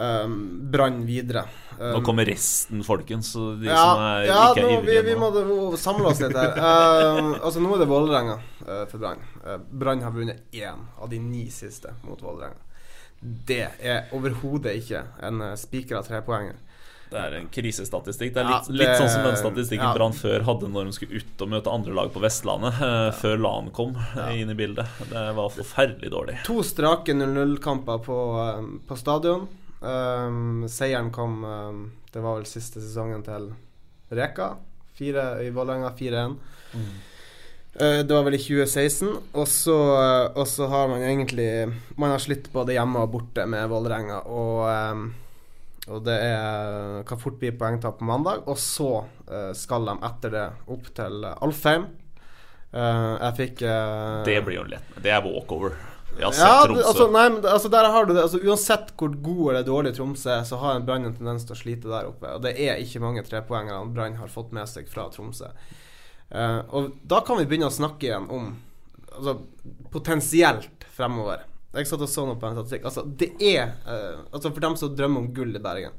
um, Brann videre. Um, nå kommer resten, folkens. De ja, som er ja, ikke er ivrige vi, vi må, må samle oss litt her. uh, altså Nå er det Vålerenga uh, for Brann. Uh, Brann har vunnet én av de ni siste mot Vålerenga. Det er overhodet ikke en uh, spikra trepoenger. Det er en krisestatistikk. Det er litt, ja, det, litt sånn som den statistikken ja. Brann før hadde når de skulle ut og møte andre lag på Vestlandet, ja. før LAN kom inn i bildet. Det var forferdelig dårlig. To strake 0-0-kamper på, på stadion. Um, seieren kom um, Det var vel siste sesongen til Reka. Fire, I Vålerenga 4-1. Mm. Uh, det var vel i 2016. Og så, uh, så har man egentlig Man har slitt både hjemme og borte med Vålerenga. Og, um, og det er, kan fort bli poengtap på mandag. Og så uh, skal de etter det opp til Alfheim. jeg fikk Det blir jo lett. Det er walkover. Ja, Tromsø. Altså, nei, men, altså, der har du det. Altså, uansett hvor god eller dårlig Tromsø er, så har en Brann en tendens til å slite der oppe. Og det er ikke mange trepoengere Brann har fått med seg fra Tromsø. Uh, og da kan vi begynne å snakke igjen om altså, potensielt fremover. Jeg satt og så noe på en statistikk. Altså, det er uh, Altså, for dem som drømmer om gull i Bergen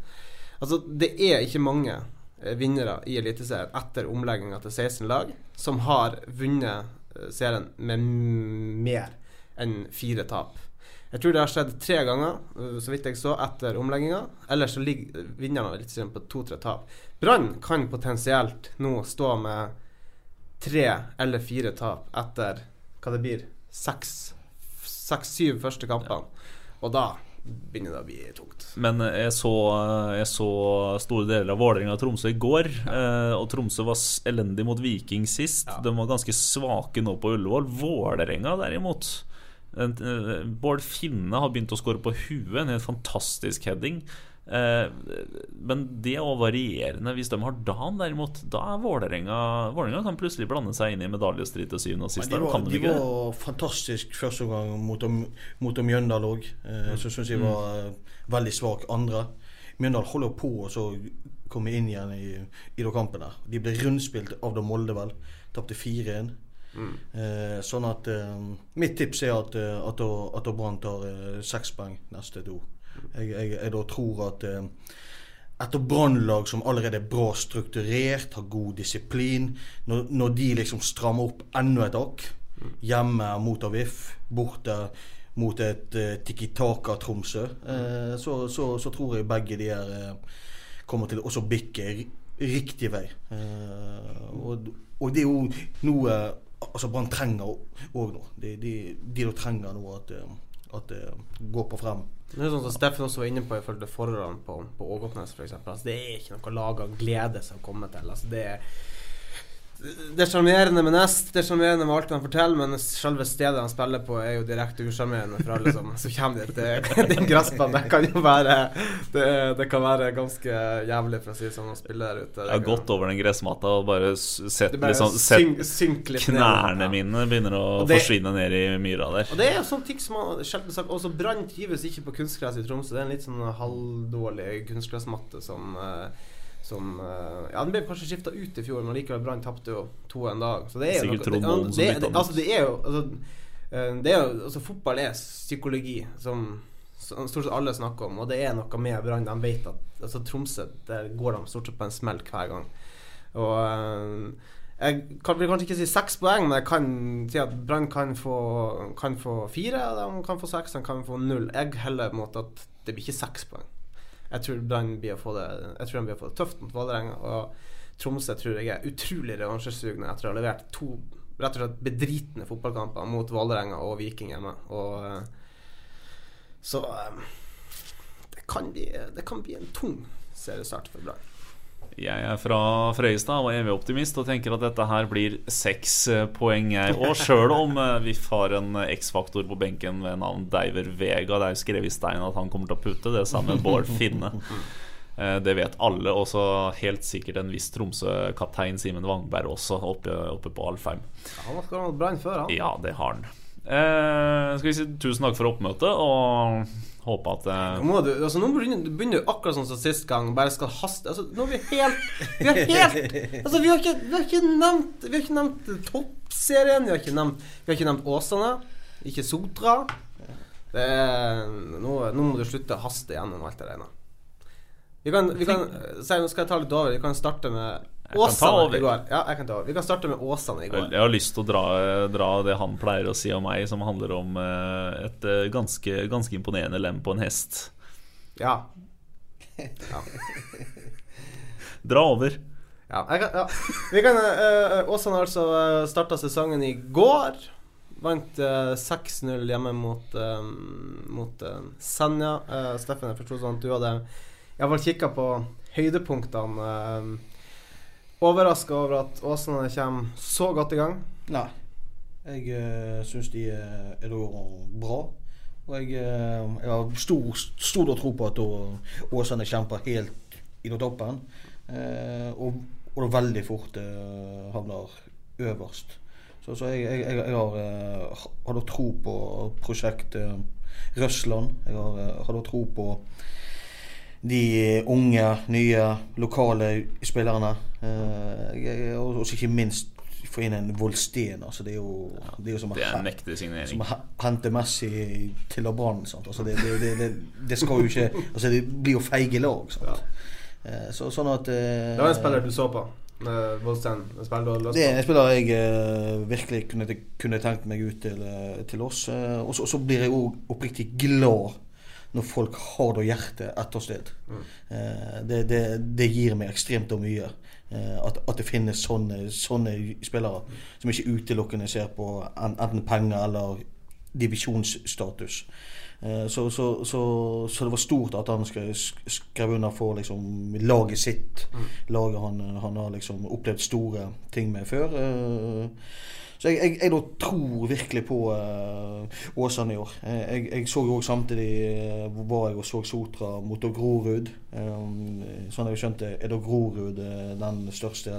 Altså, det er ikke mange uh, vinnere i Eliteserien etter omlegginga til 16 lag som har vunnet serien med mer enn fire tap. Jeg tror det har skjedd tre ganger, øh, så vidt jeg så, etter omlegginga. Ellers så ligger vinnerne litt på to-tre tap. Brann kan potensielt nå stå med tre eller fire tap etter hva det blir, seks-syv første kampene. Og da begynner det å bli tungt. Men jeg så, jeg så store deler av Vålerenga og Tromsø i går. Ja. Eh, og Tromsø var elendig mot Viking sist. Ja. De var ganske svake nå på Ullevål. Vålerenga derimot Eh, Bård Finne har begynt å score på huet, en helt fantastisk heading. Eh, men det er varierende. Hvis de har Dan, derimot, da er Vålerenga Vålerenga kan plutselig blande seg inn i medaljestrid til syvende og sist. de var, de var fantastisk første gang mot, mot Mjøndal òg. Eh, så syns jeg var mm. veldig svak andre. Mjøndal holder på å komme inn igjen i, i de kampene. De ble rundspilt av da Molde, vel. Tapte 4-1. Eh, sånn at eh, Mitt tips er at, eh, at, at Brann tar eh, seks poeng neste to. Jeg, jeg, jeg, da tror at etter brannlag som allerede er bra strukturert, har god disiplin, når, når de liksom strammer opp enda et hakk, hjemme mot Avif, borte mot et uh, Tiki Taka-Tromsø, eh, så, så, så tror jeg begge de her eh, kommer til å bikke riktig vei. Eh, og, og det er jo noe altså Brann trenger òg nå. De, de, de trenger nå at, eh, at det går på frem. Det er sånn som Steffen også var inne på i forhold til forholdene på, på Ågotnes f.eks. Altså, det er ikke noe lag av glede som kommer til. Altså, det er det er sjarmerende med Nest, det er sjarmerende med alt han forteller, men selve stedet han spiller på, er jo direkte usjarmerende for alle som Så kommer det til den gressbanen. Det kan jo være det, det kan være ganske jævlig, for å si det sånn, å spille der ute. Jeg har gått over den gressmatta og bare sett, bare liksom, sett synk- ned. Knærne Ja. mine begynner å det- forsvinne ned i myra der. Og det er jo sånn ting som man sjelden sagt Også Brann trives ikke på kunstgress i Tromsø. Det er en litt sånn halvdårlig kunstgressmatte som eh, som eh, Ja, den ble kanskje skifta ut i fjor, men likevel Brann tapte jo to en dag. Så det er jo Sikkert Trond det, det, det, altså, det er jo altså, eh, det er jo altså, Fotball er psykologi, som, som stort sett alle snakker om, og det er noe med Brann. De vet at altså, Tromsø Der går de stort sett på en smell hver gang. Og eh, jeg kan, vil kanskje ikke si seks poeng, men jeg kan si at Brann kan få, kan få fire. De kan få seks, de kan få null. Jeg heller mot at det blir ikke seks poeng. Jeg tror Brann blir å få det tøft mot Vålerenga. Og Tromsø tror jeg er utrolig revansjesugne etter å ha levert to rett og slett bedritne fotballkamper mot Vålerenga og Viking hjemme. Og eh, Så eh, det kan bli, det kan bli en tung seriestart for Brann. Jeg er fra Frøyestad og evig optimist og tenker at dette her blir seks eh, poeng. Og sjøl om eh, VIF har en eh, X-faktor på benken ved navn Deiver Vega, det er jo skrevet i stein at han kommer til å putte, det samme Bård Finne. Det vet alle, også helt sikkert en viss Tromsø-kaptein Simen Wangberg også, oppe, oppe på Alfheim. Han har skåret mot Brann før, han. Ja, det har han. Eh, skal vi si tusen takk for oppmøtet, og håpe at eh, Nå, må du, altså, nå begynner du begynner akkurat sånn som sist gang, bare skal haste altså, Nå er vi helt Vi har helt Altså, vi har ikke, vi har ikke nevnt Vi har ikke nevnt toppserien, vi har ikke nevnt Vi har ikke nevnt Åsane, ikke Sotra. Det er, nå, nå må du slutte å haste gjennom alt det der. Vi kan, vi kan Nå skal jeg ta litt over. Vi kan starte med Åsane i går. Ja, jeg kan ta over. Vi kan starte med Åsane i går. Jeg har lyst til å dra, dra det han pleier å si om meg, som handler om eh, et eh, ganske, ganske imponerende lem på en hest. Ja. ja. Dra over. Ja, jeg kan, ja. Vi kan uh, Åsane altså uh, starta sesongen i går. Vant uh, 6-0 hjemme mot, uh, mot Senja. Uh, Steffen, jeg forsto sånn at du hadde iallfall kikka på høydepunktene. Overraska over at Åsane kommer så godt i gang. Nei. Jeg uh, syns de uh, er bra. Og jeg, uh, jeg har stor, stor tro på at Åsane kjemper helt i toppen. Uh, og, og veldig fort uh, havner øverst. Så, så jeg, jeg, jeg, har, uh, tro på prosjektet Røsland. Jeg har, eh, har tro på de unge, nye, lokale spillerne. Eh, og ikke minst få inn en Volsten. Altså det er jo, det er jo som Det er en mektig signering. Som hente Messi til å Brann. Altså det, det, det, det, det skal jo ikke Altså det blir jo feige lag. Sant? Eh, Så, sånn at eh, Det var en spiller du så på. med Volstein. En spiller du hadde det er en spiller jeg eh, virkelig kunne, kunne tenkt meg ut til, eh, til oss. Eh, og så blir jeg òg oppriktig glad når folk har da hjertet etter sted. Eh, det, det, det gir meg ekstremt mye. Eh, at, at det finnes sånne, sånne spillere som ikke utelukkende ser på en, enten penger eller divisjonsstatus. Eh, så, så, så, så det var stort at han skrev, skrev under for liksom, laget sitt. Laget han, han har liksom opplevd store ting med før. Eh, så jeg, jeg, jeg tror virkelig på uh, Åsane i år. Eh, Jeg, jeg så jo også samtidig uh, var jeg og så Sotra mot Grorud. Um, sånn jeg skjønte, er da Grorud eh, den største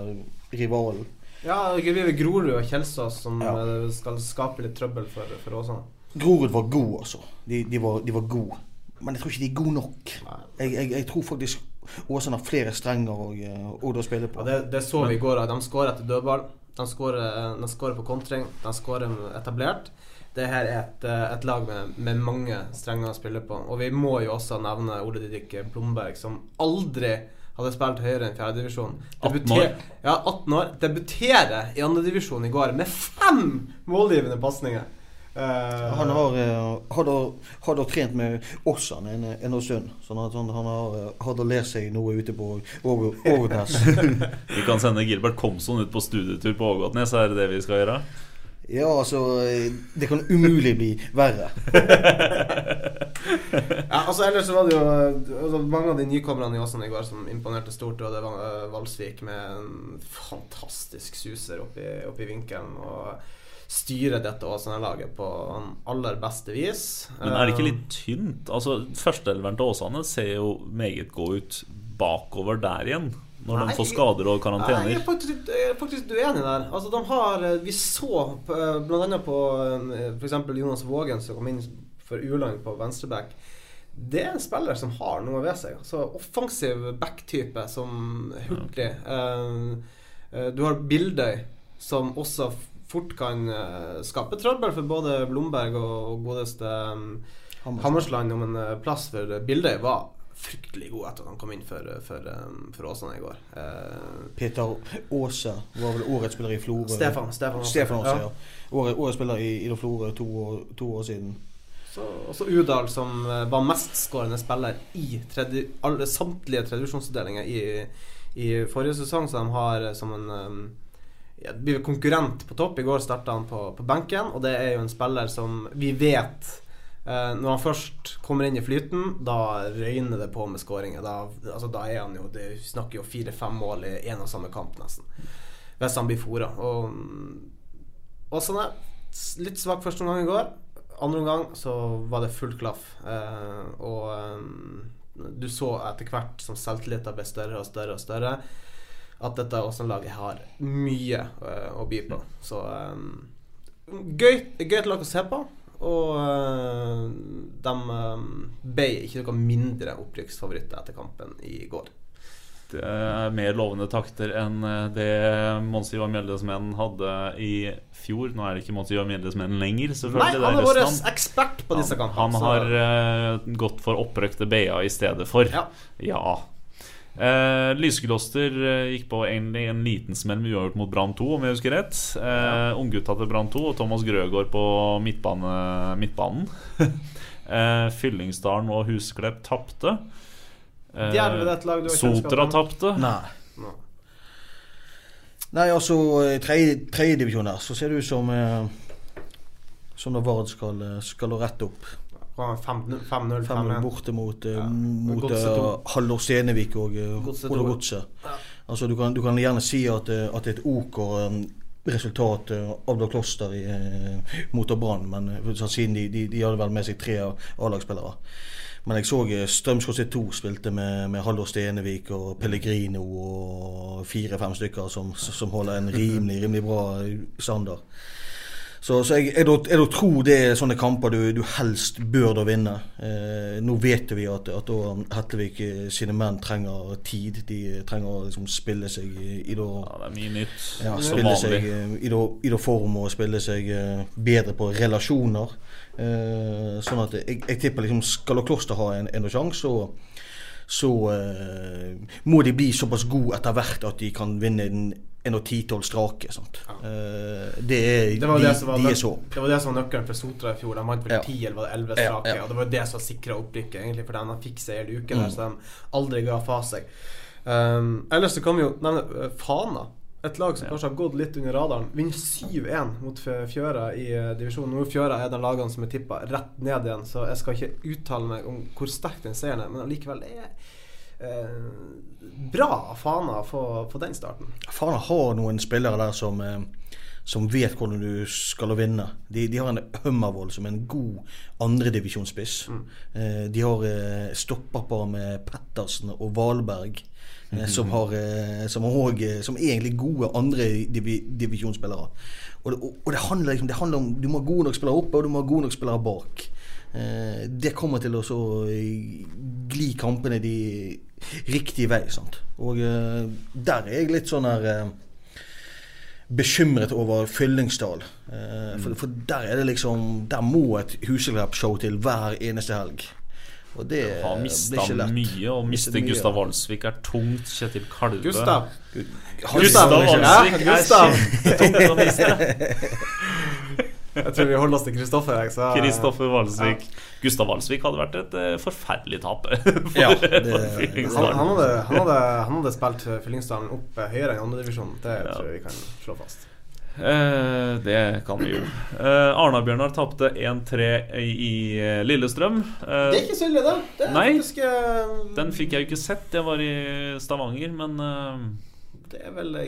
rivalen. Ja, det blir Grorud og Kjelsås som Ja. eh, skal skape litt trøbbel for, for Åsane. Grorud var god, altså. De, de, var, de var gode. Men jeg tror ikke de er gode nok. Jeg, jeg, jeg tror faktisk Åsane har flere strenger å, å, å spille på. Ja, det, det så vi i går. De skåra etter dødball. De skårer, skårer på kontring. De skårer etablert. Det her er et, eh, et lag med, med mange strenger å spille på. Og vi må jo også nevne Ole Didrik Blomberg, som aldri hadde spilt høyere enn fjerdedivisjon. 18 år. Ja, 18 år. Debuterer i andredivisjon i går med fem målgivende pasninger. Eh, Han har, har, hadde, har, trent med Åssan en, en stund. Sånn at han, han har eh, hadde lært seg noe ute på Åg- Ågotnes. Vi kan sende Gilbert Komson ut på studietur på Ågotnes, er det det vi skal gjøre? Ja, altså eh, Det kan umulig bli verre. Ja, altså ellers så var det jo altså, mange av de nykommerne i Åsane i går som imponerte stort. Og det var eh, Valsvik med en fantastisk suser oppi, oppi vinkelen. Og styrer dette Åsane-laget på aller beste vis. Men er det ikke Eh, litt tynt? Altså, Førsteelveren til Åsane ser jo meget god ut bakover der igjen. Når Nei, de får skader og Jeg karantener. er faktisk, jeg er faktisk uenig der. Altså, de har, eh, vi så bl.a. blant på eh, f.eks. Jonas Vågen, som kom inn for U-lag på venstreback. Det er en spiller som har noe ved seg. Altså, offensiv back-type som hurtig. Ja. eh, du har Bildøy, som også fort kan eh, skape trøbbel for både Blomberg og, godeste um, Hammersland om en eh, plass. For Bildøy var fryktelig god etter at han kom inn for, for, for Åsane i går. Eh, Peter Aase var vel årets spiller i Florø. Stefan, Stefan. Stefan Aase, Ja. ja. Året, årets spiller i, i Florø to, år- to år siden. Så, også Udal, som eh, var mestskårende spiller i tredje, alle, samtlige tredjevisjonsavdelinger i, i forrige sesong, så de har eh, som en um, blir konkurrent på topp. I går starta han på, på benken, og det er jo en spiller som vi vet eh, Når han først kommer inn i flyten, da røyner det på med skåringer. Da, altså, da er han jo det, snakker jo fire-fem mål i én og samme kamp, nesten. Hvis han blir fora. Og, og sånn er litt svak første omgang i går. Andre omgang så var det full klaff. Eh, og eh, du så etter hvert som selvtilliten ble større og større og større, at dette Åsen-laget har mye uh, å by på. Så um, gøy, gøy lag å se på. Og uh, de um, ble ikke noe mindre opprykksfavoritter etter kampen i går. Det er mer lovende takter enn eh, det Mons Ivar Mjeldesmenn hadde i fjor. Nå er det ikke Mons Ivar Mjeldesmenn lenger, selvfølgelig. Nei, han er vår ekspert på disse kampene. han han har uh, gått for opprøkte BA i stedet for. Ja. Ja. Eh, Lysekloster eh, gikk på egentlig en liten smell med uavgjort mot Brann 2, om jeg husker rett. Eh, Unggutta til Brann 2 og Thomas Grøgaard på midtbane, midtbanen. eh, Fyllingsdalen og Husklepp tapte. Eh, Sotra tapte. Nei. Nei, altså tredje- tredjedivisjon her, så ser det ut som eh, Som når Vard skal, eh, skal rette opp. 5-0, 5-0 5-1. borte mot, eh, Ja, mot uh. Haldor Stenevik og Ola Godset Ja. Altså, du kan, du kan gjerne si at, eh, at det er et OK um, resultat Abdal Kloster i, uh, mot Brann, men siden de, de, de hadde vel med seg tre A-lagsspillere. Men jeg så uh, Strømsgodset 2 spilte med, med Haldor Stenevik og Pellegrino og fire-fem stykker som, som holder en rimelig, rimelig bra standard. Så, så jeg, jeg, jeg, jeg tror det er sånne kamper du, du helst bør da vinne. Eh, nå vet vi at, at Hetlevik eh, sine menn trenger tid. De trenger å liksom spille seg i, i da Ja, det er mye nytt. ja, spille seg eh, i, da, i da form og spille seg eh, bedre på relasjoner. Eh, sånn at jeg, tipper liksom skal Kloster ha en, en sjanse, så, så eh, må de bli såpass gode etter hvert at de kan vinne en, en og ti-tolv strake. Sant? Eh, det er Det var de, det, som var de er så. det var det som var nøkkelen for Sotra i fjor. De vant vel Ja. 10 eller elleve det 11 Ja, strake. ja. Og det var det som sikra opprykket, egentlig, fordi de fikk seier i uken Mm. der, så de aldri ga fra seg. Um, ellers så kan vi jo nevne uh, Fana. Et lag som kanskje har gått litt under radaren. Vinner 7-1 mot Fjøra i uh, divisjonen. Nå Fjøra er den lagene som er tippa rett ned igjen, så jeg skal ikke uttale meg om hvor sterk den seieren er, men allikevel det er bra av Fana på, få den starten. Fana har noen spillere der som, eh, som vet hvordan du skal vinne. De, de har en Hummervoll som er en god andredivisjonsspiss. Eh, de har eh, stopperpar med Pettersen og Valberg. Eh, som, har, eh, som, eh, som er egentlig gode andredivisjonsspillere. Og, og, og det, handler, liksom, det handler om Du må ha gode nok spillere oppe, og du må ha gode nok spillere bak. Eh, det kommer til å så eh, gli kampene de riktig vei. Sant? Og eh, der er jeg litt sånn her eh, bekymret over Fyllingsdal. Eh, for, for der er det liksom Der må et Huseklepp-show til hver eneste helg. Og det Har blir mista mye, og Mistet miste Gustav ja. Walsvik er tungt. Kjetil Kalve Gustav. Gustav er kjempetungt å miste. Jeg tror vi holder oss til Kristoffer. Kristoffer Valsvik. Kristoffer Walsvik. Gustav Valsvik hadde vært et eh, forferdelig tap for, Ja, det- Han, han, hadde, han, hadde, han hadde spilt Fyllingsdalen opp eh, høyere enn andredivisjon. Det tror jeg vi kan slå fast. Eh, det kan vi jo. Eh, Arna-Bjørnar tapte 1-3 i, i eh, Lillestrøm. Eh, Det er ikke så ille, det. det er Nei. faktisk uh... den fikk jeg jo ikke sett. Jeg var i Stavanger, men Det er vel det,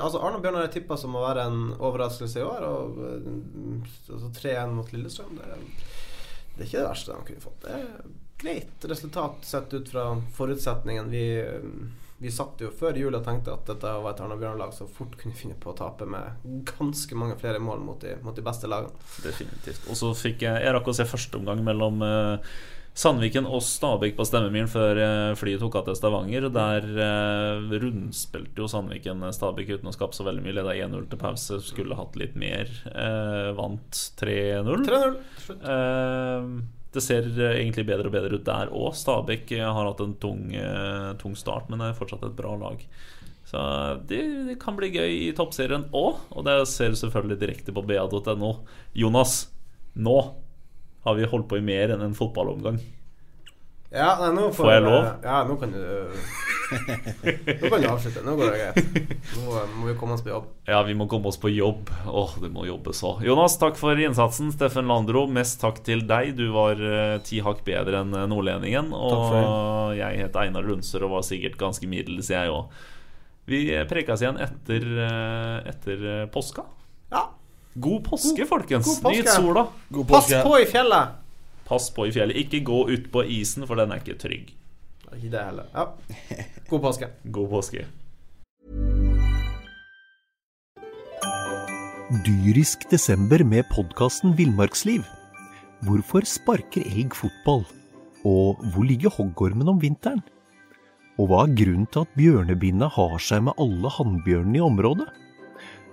Altså Arne Bjørnar er tippa som å være en overraskelse i år. Og eh, altså 3-1 mot Lillestrøm det det er ikke det verste de kunne fått. Det er greit resultat sett ut fra forutsetningen. Vi, eh, vi satt jo før jul og tenkte at dette var et Arne Bjørnar-lag som fort kunne finne på å tape med ganske mange flere mål mot de, mot de beste lagene. definitivt. Og så fikk jeg Jeg rakk å se første omgang mellom eh, Sandviken og Stabæk på stemmemilen før eh, flyet tok av til Stavanger. Der eh, rundspilte jo Sandviken Stabæk uten å skape så veldig mye. Leda 1-0 til pause. Skulle hatt litt mer. Eh, vant 3-0. 3-0. Eh, det ser eh, egentlig bedre og bedre ut der òg. Stabæk eh, har hatt en tung, eh, tung start, men det er fortsatt et bra lag. Så det, det kan bli gøy i toppserien òg, og det ser du selvfølgelig direkte på ba.no. Jonas, nå har vi holdt på i mer enn en fotballomgang. Ja, nei, nå Får jeg lov? Ja, nå kan du Nå kan du avslutte. Nå går det greit. Nå må vi komme oss på jobb. Ja, vi må komme oss på jobb. Åh, det må jobbes òg. Jonas, takk for innsatsen. Steffen Landro, mest takk til deg. Du var eh, ti hakk bedre enn eh, nordlendingen. Og jeg het Einar Lundser og var sikkert ganske middels, jeg òg. Vi prekes igjen etter, eh, etter påska. God påske, folkens. god påske. Nyt sola. God Pass på i fjellet! Pass på i fjellet. Ikke gå ut på isen, for den er ikke trygg. Ikke det heller. Ja. God påske. God påske. Dyrisk desember med podkasten Villmarksliv. Hvorfor sparker elg fotball? Og hvor ligger hoggormen om vinteren? Og hva er grunnen til at bjørnebinna har seg med alle hannbjørnene i området?